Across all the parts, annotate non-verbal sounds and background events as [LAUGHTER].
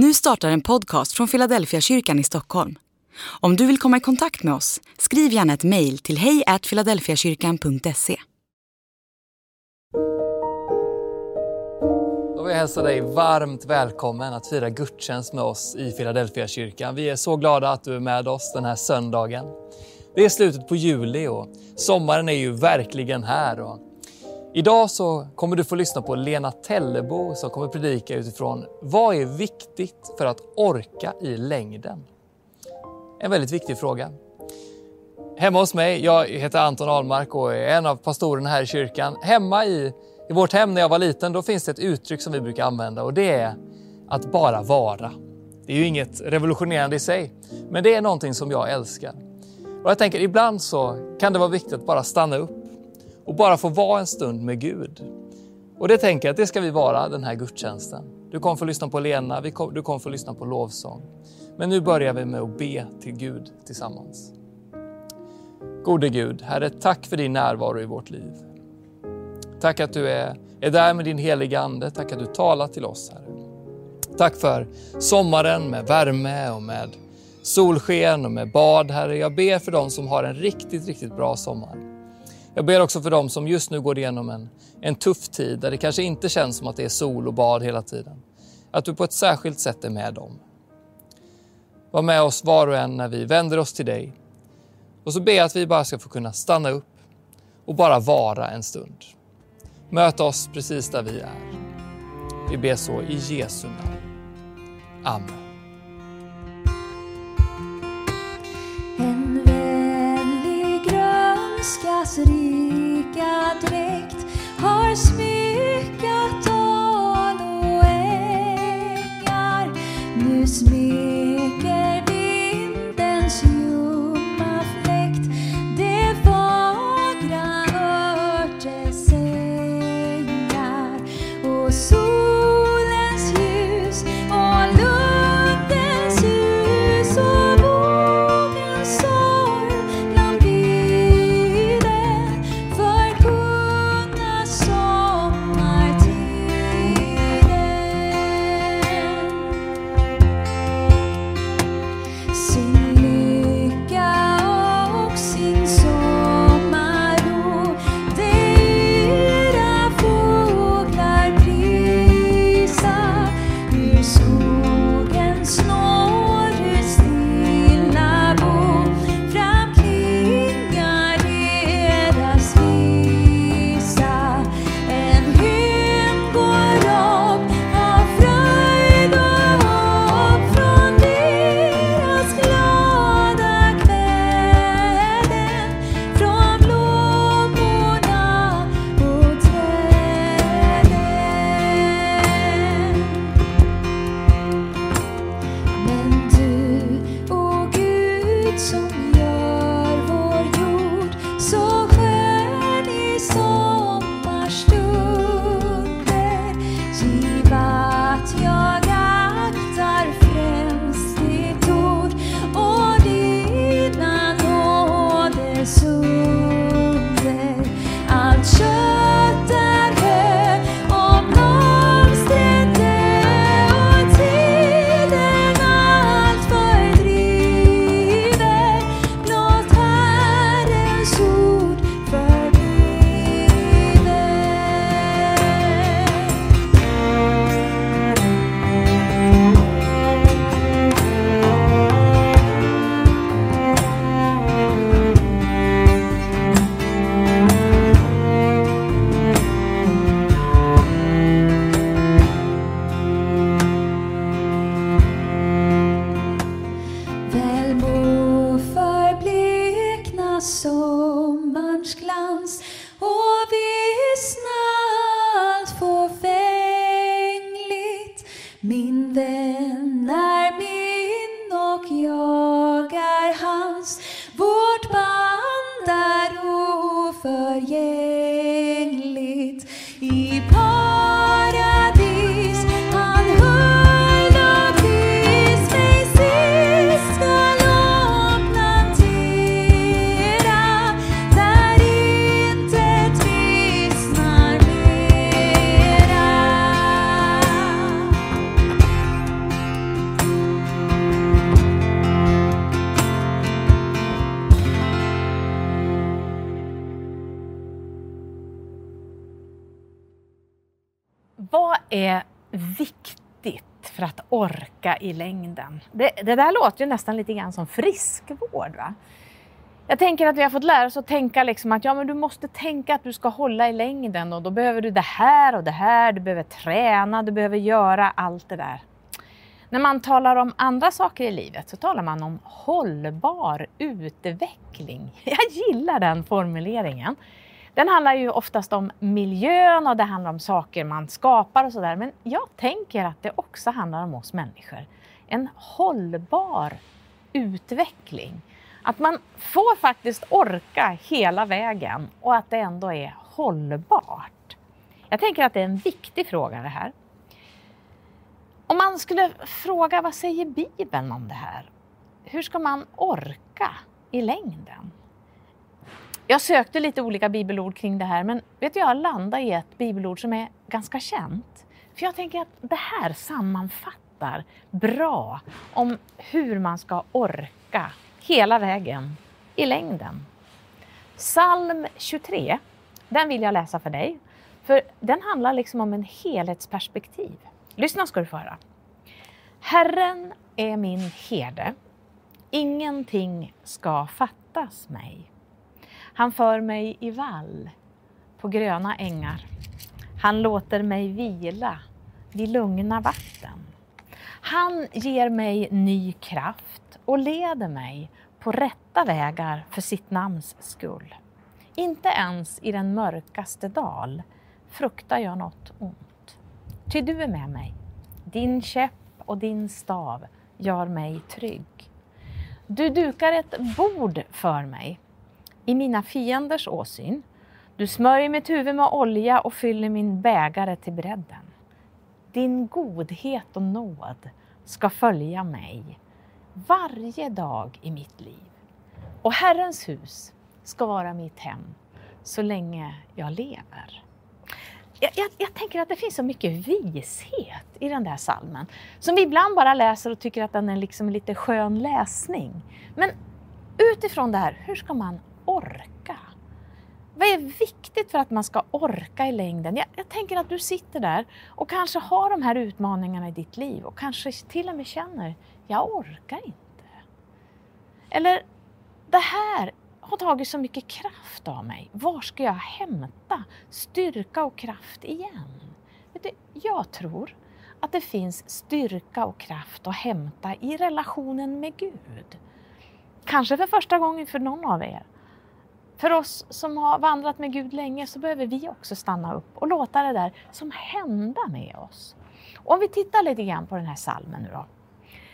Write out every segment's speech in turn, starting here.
Nu startar en podcast från Philadelphia kyrkan i Stockholm. Om du vill komma i kontakt med oss, skriv gärna ett mejl till hejfiladelfiakyrkan.se. Då vill jag hälsa dig varmt välkommen att fira gudstjänst med oss i Philadelphia kyrkan. Vi är så glada att du är med oss den här söndagen. Det är slutet på juli och sommaren är ju verkligen här. Idag så kommer du få lyssna på Lena Tellebo som kommer predika utifrån vad är viktigt för att orka i längden? En väldigt viktig fråga. Hemma hos mig, jag heter Anton Ahlmark och är en av pastorerna här i kyrkan. Hemma i, i vårt hem när jag var liten, då finns det ett uttryck som vi brukar använda och det är att bara vara. Det är ju inget revolutionerande i sig, men det är någonting som jag älskar. Och jag tänker ibland så kan det vara viktigt att bara stanna upp och bara få vara en stund med Gud. Och det tänker jag att det ska vi vara den här gudstjänsten. Du kommer få lyssna på Lena, du kommer få lyssna på lovsång. Men nu börjar vi med att be till Gud tillsammans. Gode Gud, Herre, tack för din närvaro i vårt liv. Tack att du är, är där med din heliga Ande. Tack att du talar till oss, Herre. Tack för sommaren med värme och med solsken och med bad, Herre. Jag ber för dem som har en riktigt, riktigt bra sommar. Jag ber också för dem som just nu går igenom en, en tuff tid där det kanske inte känns som att det är sol och bad hela tiden. Att du på ett särskilt sätt är med dem. Var med oss var och en när vi vänder oss till dig. Och så ber jag att vi bara ska få kunna stanna upp och bara vara en stund. Möt oss precis där vi är. Vi ber så i Jesu namn. Amen. För att orka i längden? Det, det där låter ju nästan lite grann som friskvård. Va? Jag tänker att vi har fått lära oss att tänka liksom att ja, men du måste tänka att du ska hålla i längden och då behöver du det här och det här. Du behöver träna, du behöver göra allt det där. När man talar om andra saker i livet så talar man om hållbar utveckling. [LAUGHS] Jag gillar den formuleringen. Den handlar ju oftast om miljön och det handlar om saker man skapar och sådär. Men jag tänker att det också handlar om oss människor. En hållbar utveckling. Att man får faktiskt orka hela vägen och att det ändå är hållbart. Jag tänker att det är en viktig fråga det här. Om man skulle fråga vad säger Bibeln om det här? Hur ska man orka i längden? Jag sökte lite olika bibelord kring det här men vet du, jag landade i ett bibelord som är ganska känt. För jag tänker att det här sammanfattar bra om hur man ska orka hela vägen i längden. Psalm 23, den vill jag läsa för dig. För den handlar liksom om en helhetsperspektiv. Lyssna ska du få höra. Herren är min herde. Ingenting ska fattas mig. Han för mig i vall på gröna ängar. Han låter mig vila vid lugna vatten. Han ger mig ny kraft och leder mig på rätta vägar för sitt namns skull. Inte ens i den mörkaste dal fruktar jag något ont. Ty du är med mig. Din käpp och din stav gör mig trygg. Du dukar ett bord för mig i mina fienders åsyn. Du smörjer mitt huvud med olja och fyller min bägare till bredden. Din godhet och nåd ska följa mig varje dag i mitt liv. Och Herrens hus ska vara mitt hem så länge jag lever. Jag, jag, jag, tänker att det finns så mycket vishet i den där salmen som vi ibland bara läser och tycker att den är liksom lite skön läsning. Men utifrån det här, hur ska man orka? Vad är viktigt för att man ska orka i längden? Jag, jag tänker att du sitter där och kanske har de här utmaningarna i ditt liv och kanske till och med känner, jag orkar inte. Eller, det här har tagit så mycket kraft av mig. Var ska jag hämta styrka och kraft igen? Vet du, jag tror att det finns styrka och kraft att hämta i relationen med Gud. Kanske för första gången för någon av er. För oss som har vandrat med Gud länge så behöver vi också stanna upp och låta det där som hända med oss. Och om vi tittar lite grann på den här salmen nu då.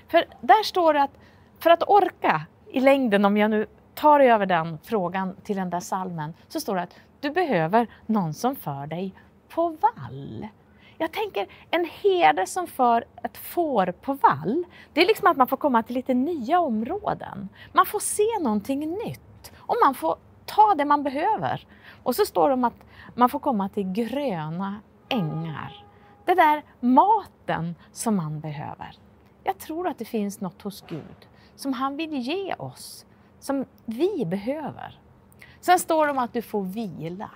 För där står det att för att orka i längden, om jag nu tar över den frågan till den där salmen, så står det att du behöver någon som för dig på vall. Jag tänker en herde som för ett får på vall, det är liksom att man får komma till lite nya områden. Man får se någonting nytt och man får ta det man behöver. Och så står det om att man får komma till gröna ängar. Det där maten som man behöver. Jag tror att det finns något hos Gud som han vill ge oss, som vi behöver. Sen står det om att du får vila.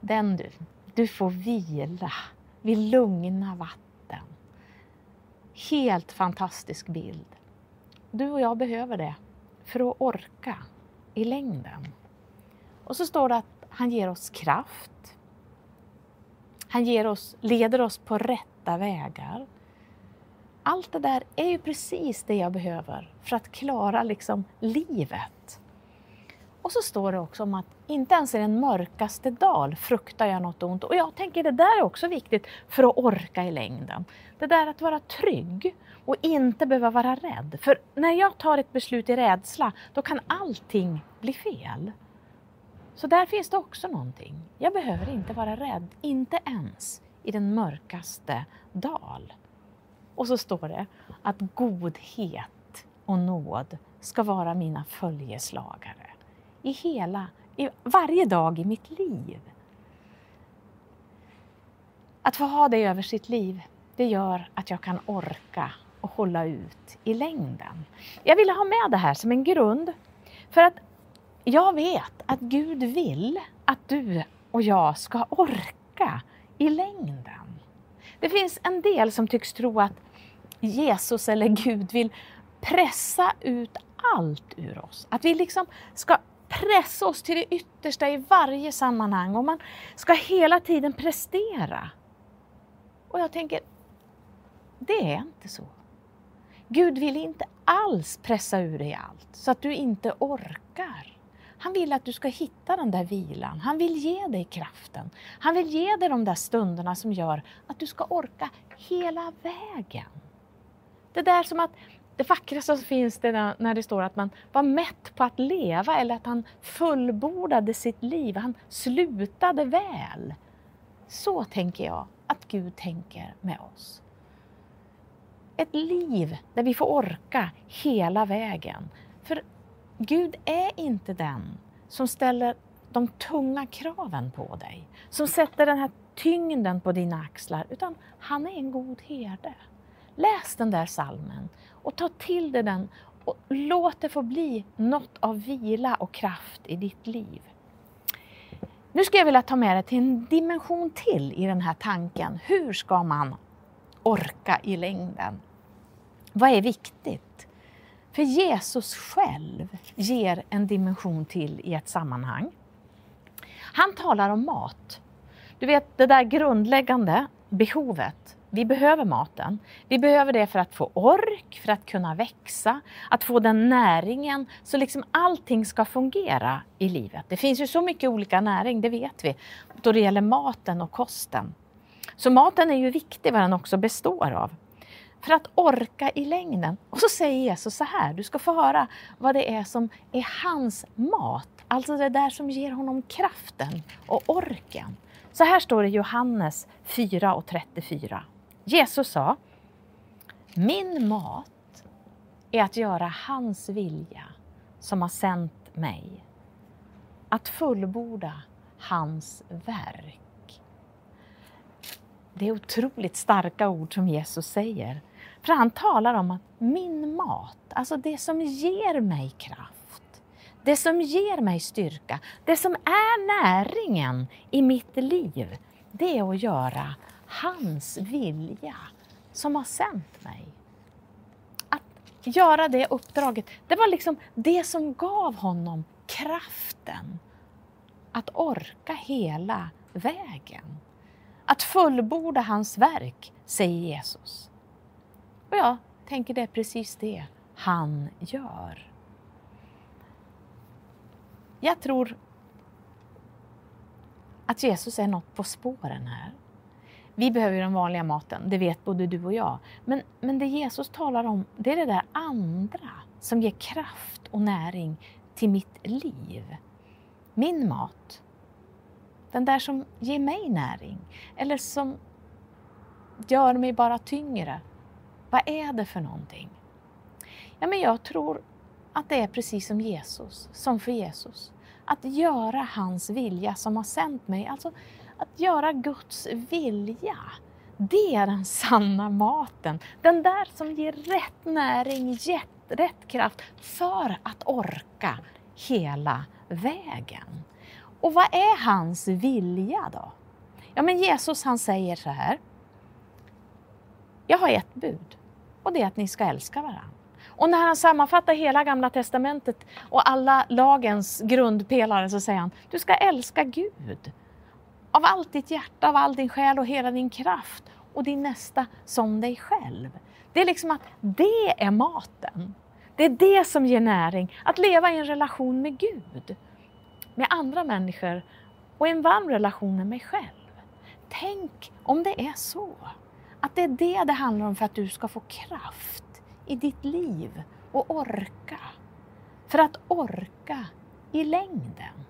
Den du, du får vila vid lugna vatten. Helt fantastisk bild. Du och jag behöver det för att orka i längden. Och så står det att han ger oss kraft. Han ger oss, leder oss på rätta vägar. Allt det där är ju precis det jag behöver för att klara liksom livet. Och så står det också om att inte ens i den mörkaste dal fruktar jag något ont. Och jag tänker det där är också viktigt för att orka i längden. Det där att vara trygg och inte behöva vara rädd. För när jag tar ett beslut i rädsla, då kan allting bli fel. Så där finns det också någonting. Jag behöver inte vara rädd, inte ens i den mörkaste dal. Och så står det att godhet och nåd ska vara mina följeslagare i hela, i varje dag i mitt liv. Att få ha det över sitt liv, det gör att jag kan orka och hålla ut i längden. Jag ville ha med det här som en grund för att jag vet att Gud vill att du och jag ska orka i längden. Det finns en del som tycks tro att Jesus eller Gud vill pressa ut allt ur oss. Att vi liksom ska pressa oss till det yttersta i varje sammanhang och man ska hela tiden prestera. Och jag tänker, det är inte så. Gud vill inte alls pressa ur dig allt så att du inte orkar. Han vill att du ska hitta den där vilan. Han vill ge dig kraften. Han vill ge dig de där stunderna som gör att du ska orka hela vägen. Det där som att det vackraste som finns det när- det står att man var mätt på att leva eller att han fullbordade sitt liv. Han slutade väl. Så tänker jag att Gud tänker med oss. Ett liv där vi får orka hela vägen. För Gud är inte den som ställer de tunga kraven på dig, som sätter den här tyngden på dina axlar, utan han är en god herde. Läs den där salmen och ta till dig den och låt det få bli något av vila och kraft i ditt liv. Nu ska jag vilja ta med dig till en dimension till i den här tanken. Hur ska man orka i längden? Vad är viktigt? För Jesus själv ger en dimension till i ett sammanhang. Han talar om mat. Du vet det där grundläggande behovet. Vi behöver maten. Vi behöver det för att få ork, för att kunna växa, att få den näringen så liksom allting ska fungera i livet. Det finns ju så mycket olika näring, det vet vi, då det gäller maten och kosten. Så maten är ju viktig vad den också består av för att orka i längden. Och så säger Jesus så här, du ska få höra vad det är som är hans mat. Alltså det där som ger honom kraften och orken. Så här står det i Johannes 4 och 34. Jesus sa, min mat är att göra hans vilja som har sänt mig. Att fullborda hans verk. Det är otroligt starka ord som Jesus säger. För han talar om att min mat, alltså det som ger mig kraft, det som ger mig styrka, det som är näringen i mitt liv, det är att göra hans vilja som har sänt mig. Att göra det uppdraget, det var liksom det som gav honom kraften att orka hela vägen. Att fullborda hans verk, säger Jesus. Och jag tänker det är precis det han gör. Jag tror att Jesus är något på spåren här. Vi behöver ju den vanliga maten, det vet både du och jag. Men, men det Jesus talar om, det är det där andra som ger kraft och näring till mitt liv. Min mat, den där som ger mig näring eller som gör mig bara tyngre. Vad är det för någonting? Ja, men jag tror att det är precis som Jesus, som för Jesus. Att göra hans vilja som har sänt mig, alltså att göra Guds vilja. Det är den sanna maten. Den där som ger rätt näring, rätt kraft för att orka hela vägen. Och vad är hans vilja då? Ja, men Jesus han säger så här. Jag har ett bud och det är att ni ska älska varandra. Och när han sammanfattar hela Gamla Testamentet och alla lagens grundpelare så säger han, du ska älska Gud. Av allt ditt hjärta, av all din själ och hela din kraft och din nästa som dig själv. Det är liksom att det är maten. Det är det som ger näring, att leva i en relation med Gud, med andra människor och i en varm relation med mig själv. Tänk om det är så, att det är det det handlar om för att du ska få kraft i ditt liv och orka. För att orka i längden.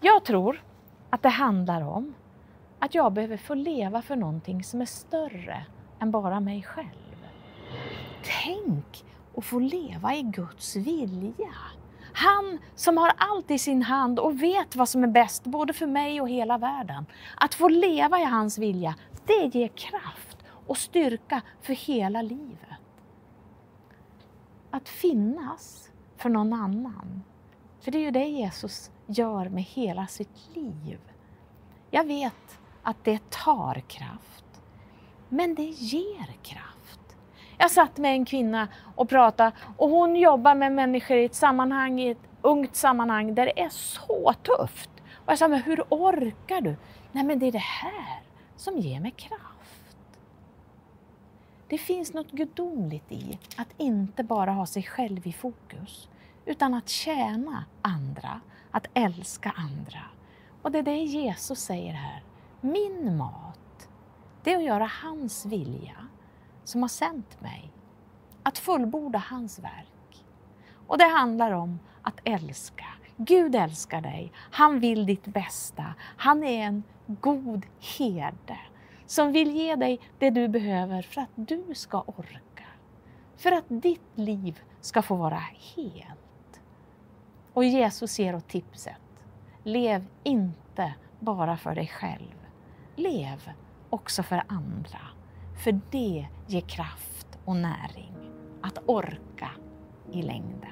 Jag tror att det handlar om att jag behöver få leva för någonting som är större än bara mig själv. Tänk att få leva i Guds vilja. Han som har allt i sin hand och vet vad som är bäst både för mig och hela världen. Att få leva i hans vilja, det ger kraft och styrka för hela livet. Att finnas för någon annan. För det är ju det Jesus gör med hela sitt liv. Jag vet att det tar kraft. Men det ger kraft. Jag satt med en kvinna och pratade och hon jobbar med människor i ett sammanhang, i ett ungt sammanhang där det är så tufft. Och jag sa, men hur orkar du? Nej, men det är det här som ger mig kraft. Det finns något gudomligt i att inte bara ha sig själv i fokus, utan att tjäna andra, att älska andra. Och det är det Jesus säger här. Min mat, det är att göra hans vilja som har sänt mig. Att fullborda hans verk. Och det handlar om att älska. Gud älskar dig. Han vill ditt bästa. Han är en god herde som vill ge dig det du behöver för att du ska orka. För att ditt liv ska få vara helt. Och Jesus ger oss tipset. Lev inte bara för dig själv. Lev också för andra. För det ger kraft och näring. Att orka i längden.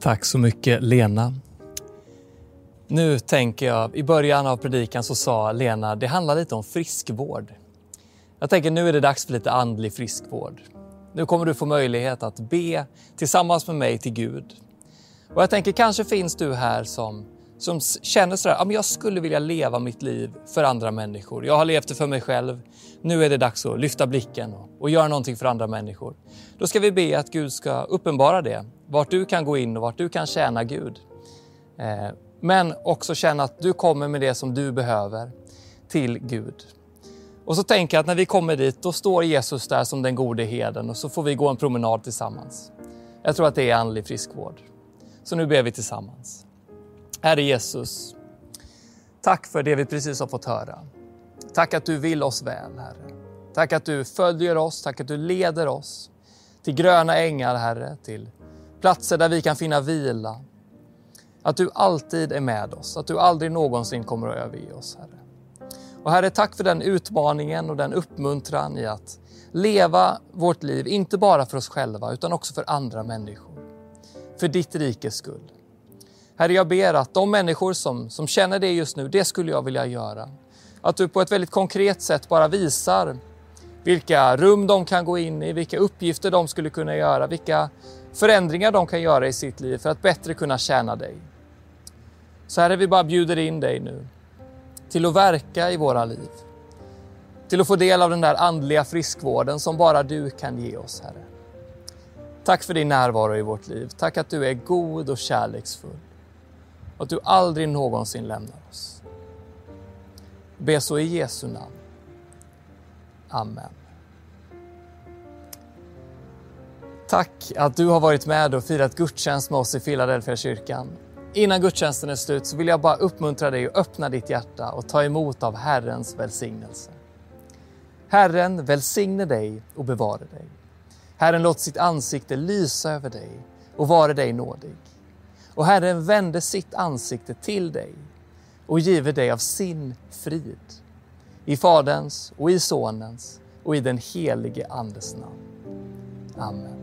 Tack så mycket Lena. Nu tänker jag, i början av predikan så sa Lena, det handlar lite om friskvård. Jag tänker nu är det dags för lite andlig friskvård. Nu kommer du få möjlighet att be tillsammans med mig till Gud. Och jag tänker kanske finns du här som, som känner sådär, ja, men jag skulle vilja leva mitt liv för andra människor. Jag har levt det för mig själv. Nu är det dags att lyfta blicken och, och göra någonting för andra människor. Då ska vi be att Gud ska uppenbara det, vart du kan gå in och vart du kan tjäna Gud. Eh, men också känna att du kommer med det som du behöver till Gud. Och så tänker jag att när vi kommer dit, då står Jesus där som den gode heden och så får vi gå en promenad tillsammans. Jag tror att det är andlig friskvård. Så nu ber vi tillsammans. Herre Jesus, tack för det vi precis har fått höra. Tack att du vill oss väl, Herre. Tack att du följer oss, tack att du leder oss till gröna ängar, Herre, till platser där vi kan finna vila. Att du alltid är med oss, att du aldrig någonsin kommer att överge oss, Herre. Och Herre, tack för den utmaningen och den uppmuntran i att leva vårt liv, inte bara för oss själva utan också för andra människor. För ditt rikes skull. Herre, jag ber att de människor som, som känner det just nu, det skulle jag vilja göra. Att du på ett väldigt konkret sätt bara visar vilka rum de kan gå in i, vilka uppgifter de skulle kunna göra, vilka förändringar de kan göra i sitt liv för att bättre kunna tjäna dig. Så Herre, vi bara bjuder in dig nu till att verka i våra liv. Till att få del av den där andliga friskvården som bara du kan ge oss, Herre. Tack för din närvaro i vårt liv. Tack att du är god och kärleksfull. Och att du aldrig någonsin lämnar oss. Be så i Jesu namn. Amen. Tack att du har varit med och firat gudstjänst med oss i Philadelphia kyrkan. Innan gudstjänsten är slut så vill jag bara uppmuntra dig att öppna ditt hjärta och ta emot av Herrens välsignelse. Herren välsigne dig och bevare dig. Herren låt sitt ansikte lysa över dig och vare dig nådig. Och Herren vände sitt ansikte till dig och give dig av sin frid. I Faderns och i Sonens och i den helige Andes namn. Amen.